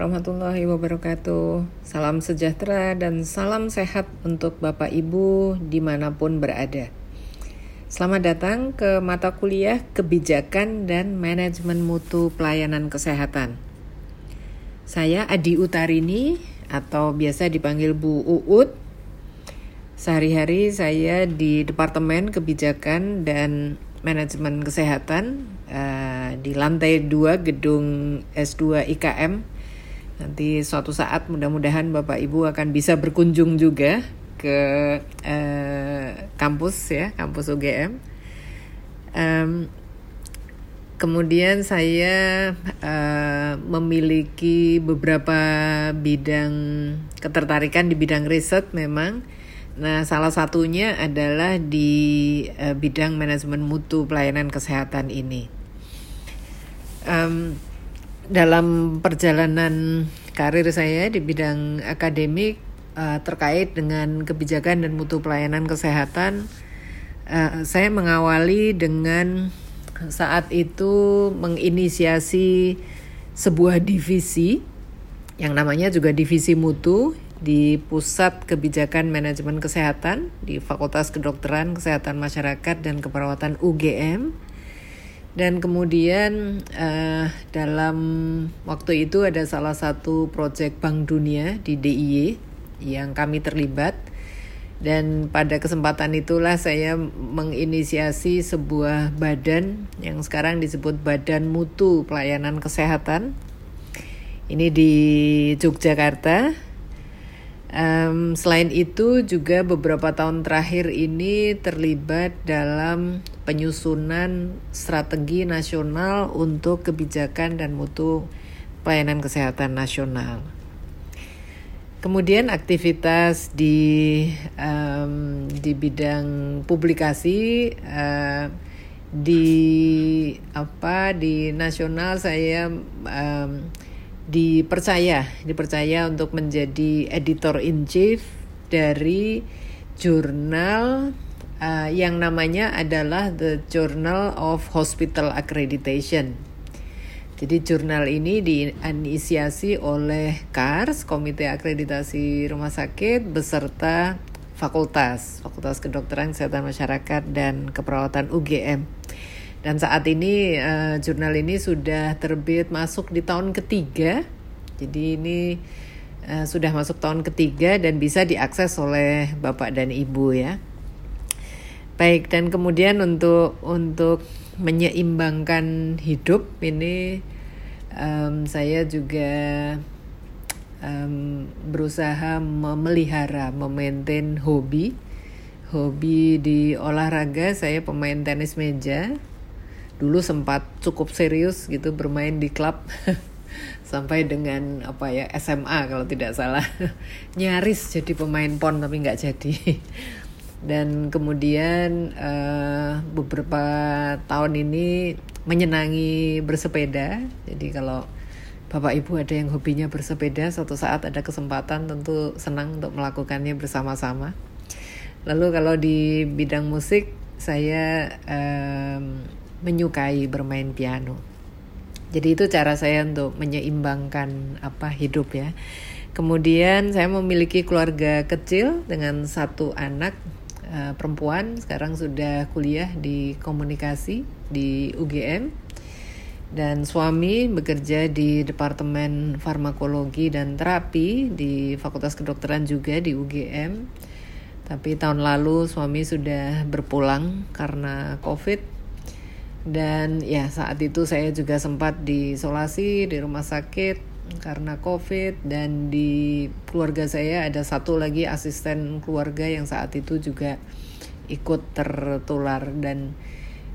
Warahmatullahi wabarakatuh. Salam sejahtera dan salam sehat untuk Bapak Ibu di mana pun berada. Selamat datang ke mata kuliah Kebijakan dan Manajemen Mutu Pelayanan Kesehatan. Saya Adi Utarini atau biasa dipanggil Bu Uut. Sehari-hari saya di Departemen Kebijakan dan Manajemen Kesehatan uh, di lantai 2 gedung S2 IKM. Nanti suatu saat mudah-mudahan Bapak Ibu akan bisa berkunjung juga ke uh, kampus ya, kampus UGM. Um, kemudian saya uh, memiliki beberapa bidang ketertarikan di bidang riset memang Nah, salah satunya adalah di uh, bidang manajemen mutu pelayanan kesehatan ini. Um, dalam perjalanan karir saya di bidang akademik uh, terkait dengan kebijakan dan mutu pelayanan kesehatan, uh, saya mengawali dengan saat itu menginisiasi sebuah divisi yang namanya juga divisi mutu di Pusat Kebijakan Manajemen Kesehatan di Fakultas Kedokteran Kesehatan Masyarakat dan Keperawatan UGM. Dan kemudian uh, dalam waktu itu ada salah satu proyek Bank Dunia di DIY yang kami terlibat. Dan pada kesempatan itulah saya menginisiasi sebuah badan yang sekarang disebut Badan Mutu Pelayanan Kesehatan. Ini di Yogyakarta Um, selain itu juga beberapa tahun terakhir ini terlibat dalam penyusunan strategi nasional untuk kebijakan dan mutu pelayanan kesehatan nasional. Kemudian aktivitas di um, di bidang publikasi uh, di apa di nasional saya um, dipercaya dipercaya untuk menjadi editor in chief dari jurnal uh, yang namanya adalah The Journal of Hospital Accreditation. Jadi jurnal ini diinisiasi oleh KARS, Komite Akreditasi Rumah Sakit beserta fakultas, Fakultas Kedokteran Kesehatan Masyarakat dan Keperawatan UGM. Dan saat ini uh, jurnal ini sudah terbit masuk di tahun ketiga. Jadi ini uh, sudah masuk tahun ketiga dan bisa diakses oleh Bapak dan Ibu ya. Baik dan kemudian untuk untuk menyeimbangkan hidup ini um, saya juga um, berusaha memelihara, memaintain hobi. Hobi di olahraga saya pemain tenis meja dulu sempat cukup serius gitu bermain di klub sampai dengan apa ya SMA kalau tidak salah. Nyaris jadi pemain pon tapi nggak jadi. Dan kemudian uh, beberapa tahun ini menyenangi bersepeda. Jadi kalau Bapak Ibu ada yang hobinya bersepeda suatu saat ada kesempatan tentu senang untuk melakukannya bersama-sama. Lalu kalau di bidang musik saya um, menyukai bermain piano. Jadi itu cara saya untuk menyeimbangkan apa hidup ya. Kemudian saya memiliki keluarga kecil dengan satu anak uh, perempuan sekarang sudah kuliah di komunikasi di UGM dan suami bekerja di Departemen Farmakologi dan Terapi di Fakultas Kedokteran juga di UGM. Tapi tahun lalu suami sudah berpulang karena COVID dan ya saat itu saya juga sempat diisolasi di rumah sakit karena COVID. Dan di keluarga saya ada satu lagi asisten keluarga yang saat itu juga ikut tertular. Dan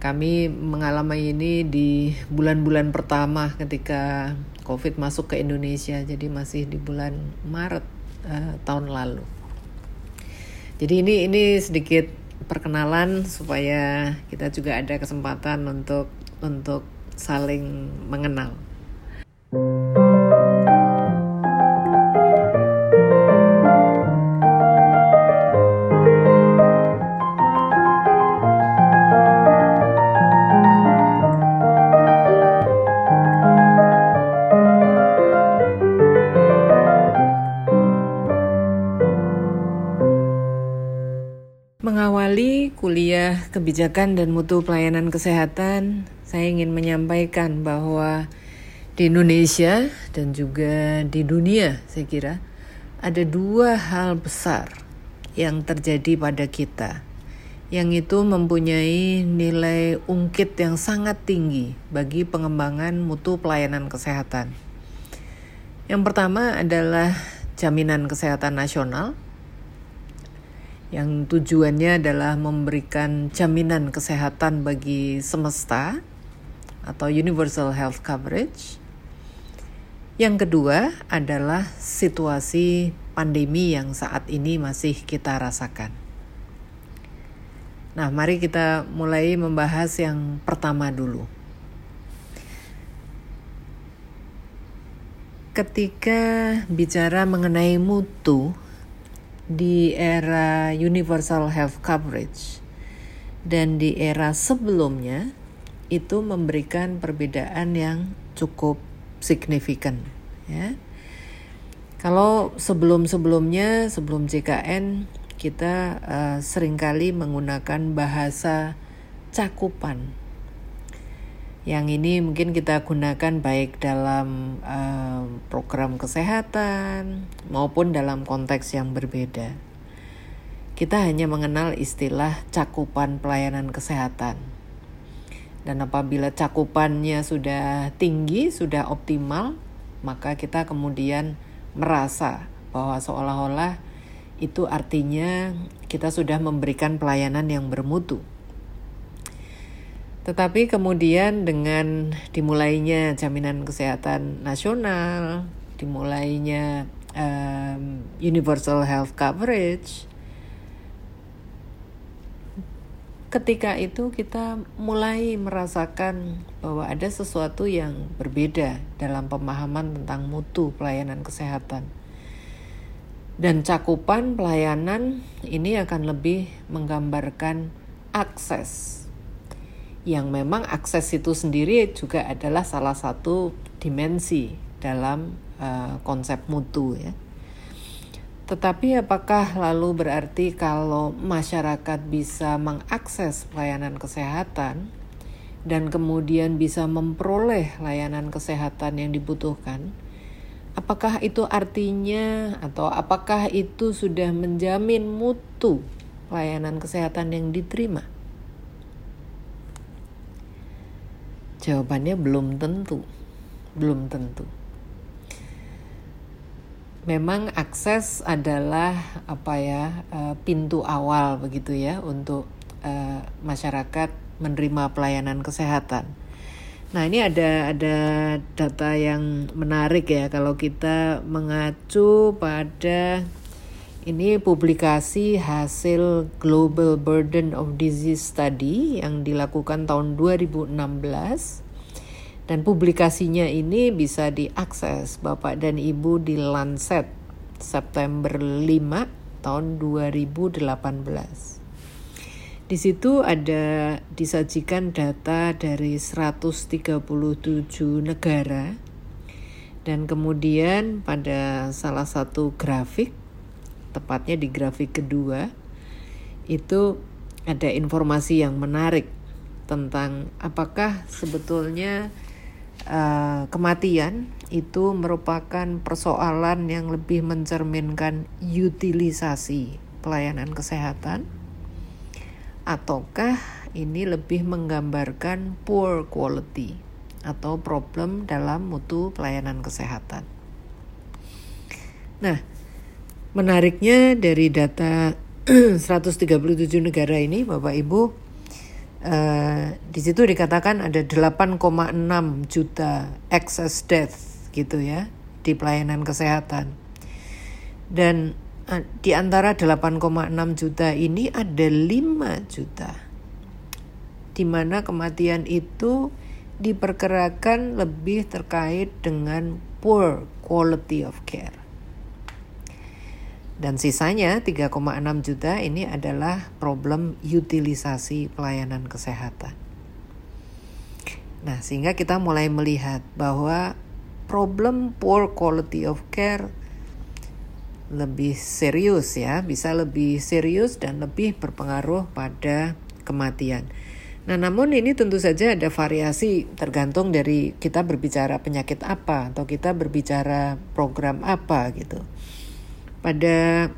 kami mengalami ini di bulan-bulan pertama ketika COVID masuk ke Indonesia. Jadi masih di bulan Maret uh, tahun lalu. Jadi ini ini sedikit perkenalan supaya kita juga ada kesempatan untuk untuk saling mengenal. Kuliah kebijakan dan mutu pelayanan kesehatan, saya ingin menyampaikan bahwa di Indonesia dan juga di dunia, saya kira ada dua hal besar yang terjadi pada kita, yang itu mempunyai nilai ungkit yang sangat tinggi bagi pengembangan mutu pelayanan kesehatan. Yang pertama adalah jaminan kesehatan nasional yang tujuannya adalah memberikan jaminan kesehatan bagi semesta atau universal health coverage. Yang kedua adalah situasi pandemi yang saat ini masih kita rasakan. Nah, mari kita mulai membahas yang pertama dulu. Ketika bicara mengenai mutu, di era universal health coverage dan di era sebelumnya itu memberikan perbedaan yang cukup signifikan ya. Kalau sebelum-sebelumnya sebelum JKN kita uh, sering kali menggunakan bahasa cakupan yang ini mungkin kita gunakan baik dalam uh, program kesehatan maupun dalam konteks yang berbeda. Kita hanya mengenal istilah cakupan pelayanan kesehatan. Dan apabila cakupannya sudah tinggi, sudah optimal, maka kita kemudian merasa bahwa seolah-olah itu artinya kita sudah memberikan pelayanan yang bermutu. Tetapi kemudian dengan dimulainya jaminan kesehatan nasional, dimulainya um, universal health coverage, ketika itu kita mulai merasakan bahwa ada sesuatu yang berbeda dalam pemahaman tentang mutu pelayanan kesehatan. Dan cakupan pelayanan ini akan lebih menggambarkan akses yang memang akses itu sendiri juga adalah salah satu dimensi dalam uh, konsep mutu ya. Tetapi apakah lalu berarti kalau masyarakat bisa mengakses pelayanan kesehatan dan kemudian bisa memperoleh layanan kesehatan yang dibutuhkan, apakah itu artinya atau apakah itu sudah menjamin mutu layanan kesehatan yang diterima? Jawabannya belum tentu. Belum tentu. Memang akses adalah apa ya eh, pintu awal begitu ya untuk uh, masyarakat menerima pelayanan kesehatan. Nah ini ada ada data yang menarik ya kalau kita mengacu pada ini publikasi hasil Global Burden of Disease Study yang dilakukan tahun 2016 dan publikasinya ini bisa diakses Bapak dan Ibu di Lancet September 5 tahun 2018. Di situ ada disajikan data dari 137 negara dan kemudian pada salah satu grafik tepatnya di grafik kedua, itu ada informasi yang menarik tentang apakah sebetulnya uh, kematian itu merupakan persoalan yang lebih mencerminkan utilisasi pelayanan kesehatan ataukah ini lebih menggambarkan poor quality atau problem dalam mutu pelayanan kesehatan. Nah, Menariknya dari data 137 negara ini Bapak Ibu uh, di situ dikatakan ada 8,6 juta excess death gitu ya di pelayanan kesehatan. Dan uh, di antara 8,6 juta ini ada 5 juta di mana kematian itu diperkirakan lebih terkait dengan poor quality of care. Dan sisanya 3,6 juta ini adalah problem utilisasi pelayanan kesehatan. Nah, sehingga kita mulai melihat bahwa problem poor quality of care lebih serius ya, bisa lebih serius dan lebih berpengaruh pada kematian. Nah, namun ini tentu saja ada variasi tergantung dari kita berbicara penyakit apa atau kita berbicara program apa gitu. Pada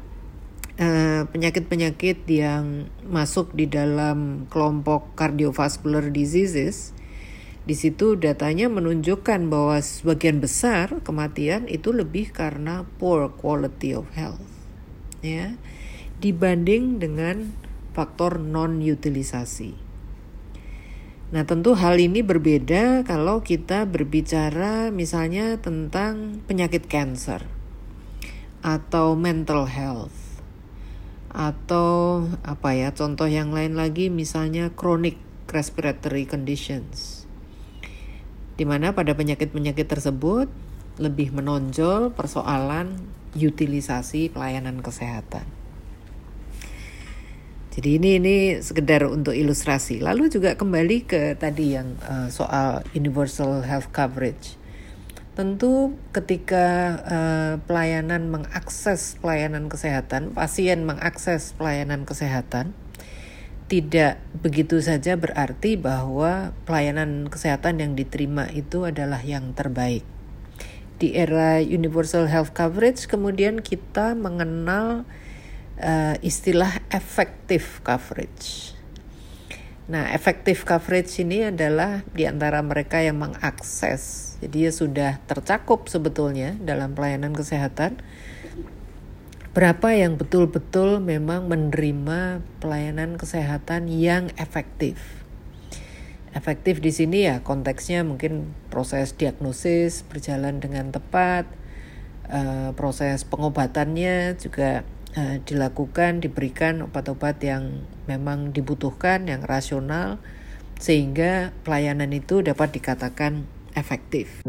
eh, penyakit-penyakit yang masuk di dalam kelompok cardiovascular diseases, di situ datanya menunjukkan bahwa sebagian besar kematian itu lebih karena poor quality of health, ya, dibanding dengan faktor non utilisasi. Nah, tentu hal ini berbeda kalau kita berbicara misalnya tentang penyakit cancer atau mental health atau apa ya, contoh yang lain lagi misalnya chronic respiratory conditions. Di mana pada penyakit-penyakit tersebut lebih menonjol persoalan utilisasi pelayanan kesehatan. Jadi ini ini sekedar untuk ilustrasi. Lalu juga kembali ke tadi yang uh, soal universal health coverage. Tentu ketika uh, pelayanan mengakses pelayanan kesehatan, pasien mengakses pelayanan kesehatan, tidak begitu saja berarti bahwa pelayanan kesehatan yang diterima itu adalah yang terbaik. Di era universal health coverage kemudian kita mengenal uh, istilah effective coverage. Nah, effective coverage ini adalah di antara mereka yang mengakses. Jadi ya sudah tercakup sebetulnya dalam pelayanan kesehatan. Berapa yang betul-betul memang menerima pelayanan kesehatan yang efektif. Efektif di sini ya konteksnya mungkin proses diagnosis berjalan dengan tepat, uh, proses pengobatannya juga uh, dilakukan diberikan obat-obat yang memang dibutuhkan yang rasional sehingga pelayanan itu dapat dikatakan efektif.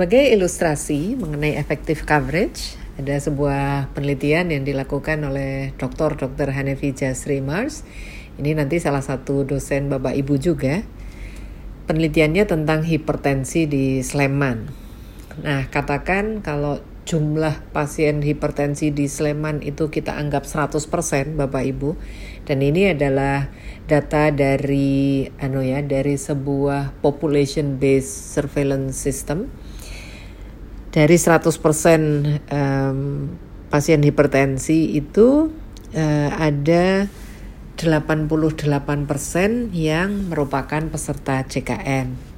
Sebagai ilustrasi mengenai effective coverage, ada sebuah penelitian yang dilakukan oleh Dr. Dr. Hanefi Jasri Mars. Ini nanti salah satu dosen Bapak Ibu juga. Penelitiannya tentang hipertensi di Sleman. Nah, katakan kalau jumlah pasien hipertensi di Sleman itu kita anggap 100% Bapak Ibu. Dan ini adalah data dari ano ya, dari sebuah population based surveillance system dari 100% um, pasien hipertensi itu uh, ada 88% yang merupakan peserta CKN.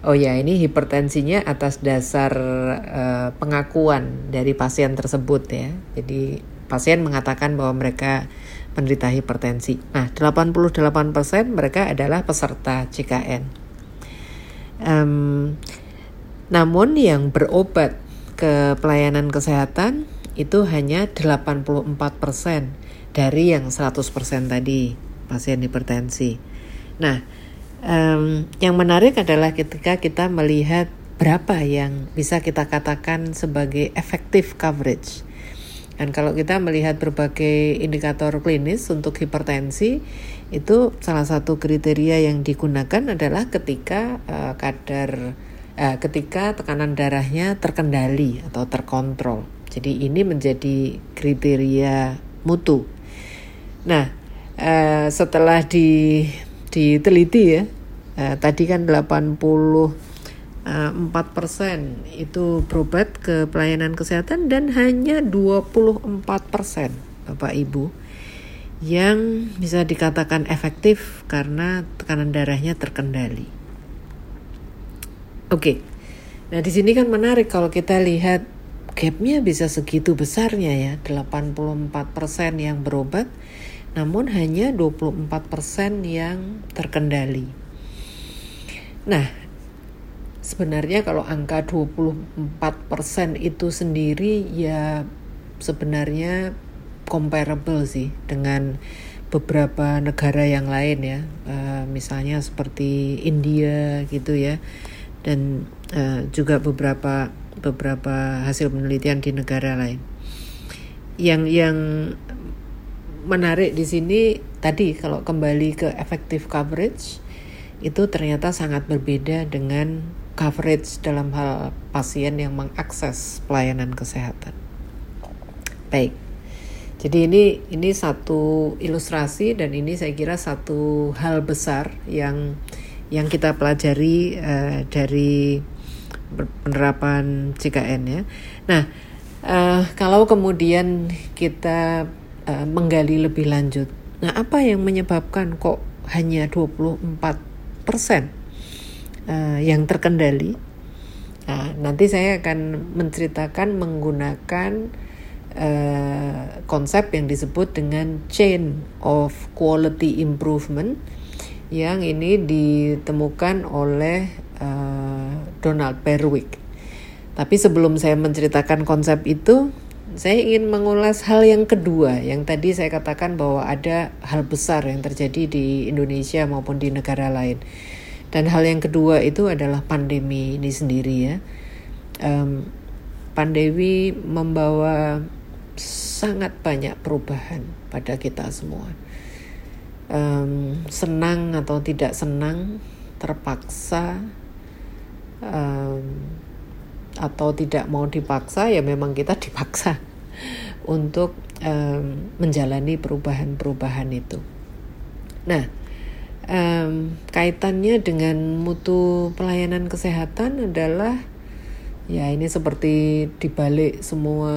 Oh ya, ini hipertensinya atas dasar uh, pengakuan dari pasien tersebut ya. Jadi pasien mengatakan bahwa mereka penderita hipertensi. Nah, 88% mereka adalah peserta CKN. Um, namun yang berobat ke pelayanan kesehatan itu hanya 84% dari yang 100% tadi pasien hipertensi. Nah, um, yang menarik adalah ketika kita melihat berapa yang bisa kita katakan sebagai effective coverage. Dan kalau kita melihat berbagai indikator klinis untuk hipertensi, itu salah satu kriteria yang digunakan adalah ketika uh, kadar uh, ketika tekanan darahnya terkendali atau terkontrol. Jadi ini menjadi kriteria mutu. Nah, uh, setelah di diteliti ya, uh, tadi kan 80 4% itu berobat ke pelayanan kesehatan dan hanya 24% Bapak Ibu yang bisa dikatakan efektif karena tekanan darahnya terkendali. Oke. Nah, di sini kan menarik kalau kita lihat gapnya bisa segitu besarnya ya, 84% yang berobat, namun hanya 24% yang terkendali. Nah, sebenarnya kalau angka 24% itu sendiri ya sebenarnya comparable sih dengan beberapa negara yang lain ya, uh, misalnya seperti India gitu ya dan uh, juga beberapa beberapa hasil penelitian di negara lain. Yang yang menarik di sini tadi kalau kembali ke effective coverage itu ternyata sangat berbeda dengan coverage dalam hal pasien yang mengakses pelayanan kesehatan. Baik. Jadi ini ini satu ilustrasi dan ini saya kira satu hal besar yang yang kita pelajari uh, dari penerapan CKN ya. Nah, uh, kalau kemudian kita uh, menggali lebih lanjut, nah apa yang menyebabkan kok hanya 24 persen uh, yang terkendali? Nah, nanti saya akan menceritakan menggunakan uh, konsep yang disebut dengan chain of quality improvement yang ini ditemukan oleh uh, Donald Berwick. Tapi sebelum saya menceritakan konsep itu, saya ingin mengulas hal yang kedua yang tadi saya katakan bahwa ada hal besar yang terjadi di Indonesia maupun di negara lain. Dan hal yang kedua itu adalah pandemi ini sendiri ya. Um, pandemi membawa sangat banyak perubahan pada kita semua. Um, senang atau tidak senang, terpaksa um, atau tidak mau dipaksa, ya memang kita dipaksa untuk um, menjalani perubahan-perubahan itu. Nah, um, kaitannya dengan mutu pelayanan kesehatan adalah Ya ini seperti dibalik semua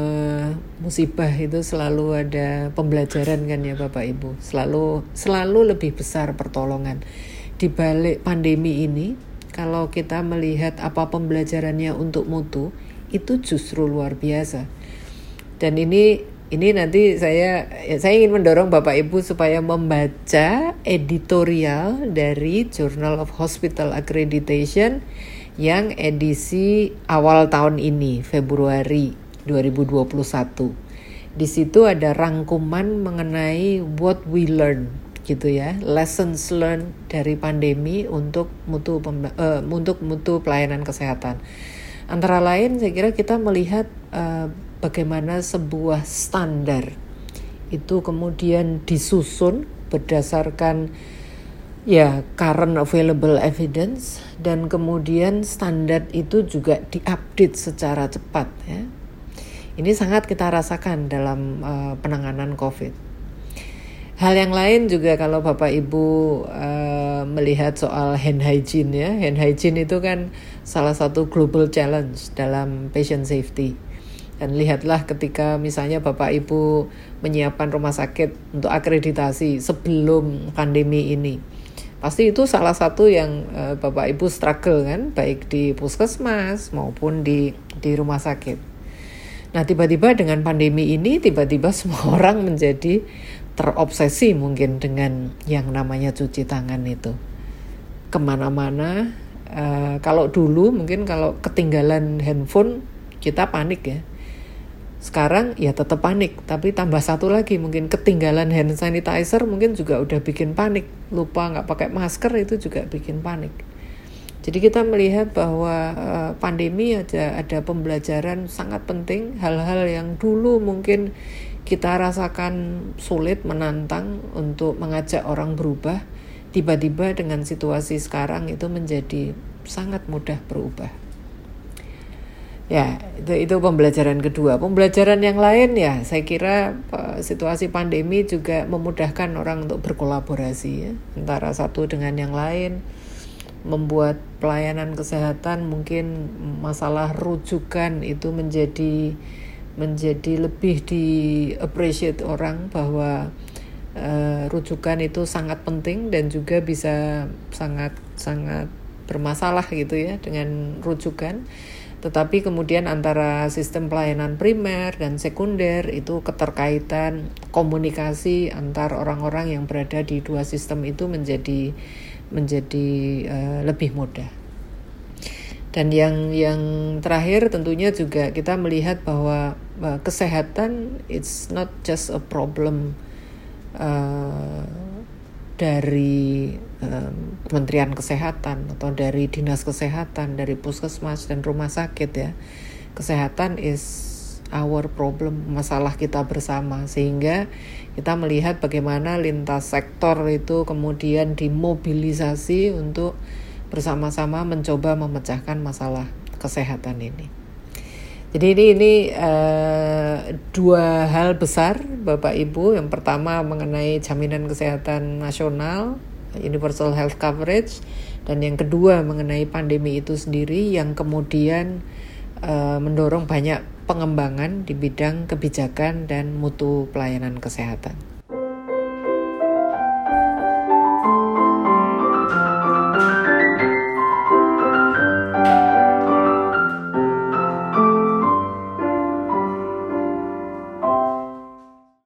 musibah itu selalu ada pembelajaran kan ya Bapak Ibu. Selalu selalu lebih besar pertolongan. Di balik pandemi ini kalau kita melihat apa pembelajarannya untuk mutu itu justru luar biasa. Dan ini ini nanti saya ya saya ingin mendorong Bapak Ibu supaya membaca editorial dari Journal of Hospital Accreditation yang edisi awal tahun ini, Februari 2021. Di situ ada rangkuman mengenai what we learn gitu ya, lessons learned dari pandemi untuk mutu uh, untuk mutu pelayanan kesehatan. Antara lain saya kira kita melihat uh, bagaimana sebuah standar itu kemudian disusun berdasarkan ya current available evidence dan kemudian standar itu juga diupdate secara cepat ya. Ini sangat kita rasakan dalam uh, penanganan COVID. Hal yang lain juga kalau Bapak Ibu uh, melihat soal hand hygiene ya, hand hygiene itu kan salah satu global challenge dalam patient safety. Dan lihatlah ketika misalnya Bapak Ibu menyiapkan rumah sakit untuk akreditasi sebelum pandemi ini pasti itu salah satu yang uh, Bapak Ibu struggle kan baik di puskesmas maupun di di rumah sakit. Nah tiba-tiba dengan pandemi ini tiba-tiba semua orang menjadi terobsesi mungkin dengan yang namanya cuci tangan itu ke mana-mana. Uh, kalau dulu mungkin kalau ketinggalan handphone kita panik ya sekarang ya tetap panik, tapi tambah satu lagi mungkin ketinggalan hand sanitizer mungkin juga udah bikin panik. Lupa nggak pakai masker itu juga bikin panik. Jadi kita melihat bahwa uh, pandemi ada ada pembelajaran sangat penting hal-hal yang dulu mungkin kita rasakan sulit menantang untuk mengajak orang berubah tiba-tiba dengan situasi sekarang itu menjadi sangat mudah berubah. Ya, itu itu pembelajaran kedua. Pembelajaran yang lain ya, saya kira situasi pandemi juga memudahkan orang untuk berkolaborasi ya, antara satu dengan yang lain, membuat pelayanan kesehatan mungkin masalah rujukan itu menjadi menjadi lebih di appreciate orang bahwa uh, rujukan itu sangat penting dan juga bisa sangat sangat bermasalah gitu ya dengan rujukan tetapi kemudian antara sistem pelayanan primer dan sekunder itu keterkaitan komunikasi antar orang-orang yang berada di dua sistem itu menjadi menjadi uh, lebih mudah. Dan yang yang terakhir tentunya juga kita melihat bahwa uh, kesehatan it's not just a problem uh, dari um, Kementerian Kesehatan atau dari Dinas Kesehatan, dari Puskesmas dan rumah sakit ya. kesehatan is our problem, masalah kita bersama sehingga kita melihat bagaimana lintas sektor itu kemudian dimobilisasi untuk bersama-sama mencoba memecahkan masalah kesehatan ini. Jadi ini ini uh, dua hal besar Bapak Ibu. Yang pertama mengenai jaminan kesehatan nasional, universal health coverage, dan yang kedua mengenai pandemi itu sendiri yang kemudian uh, mendorong banyak pengembangan di bidang kebijakan dan mutu pelayanan kesehatan.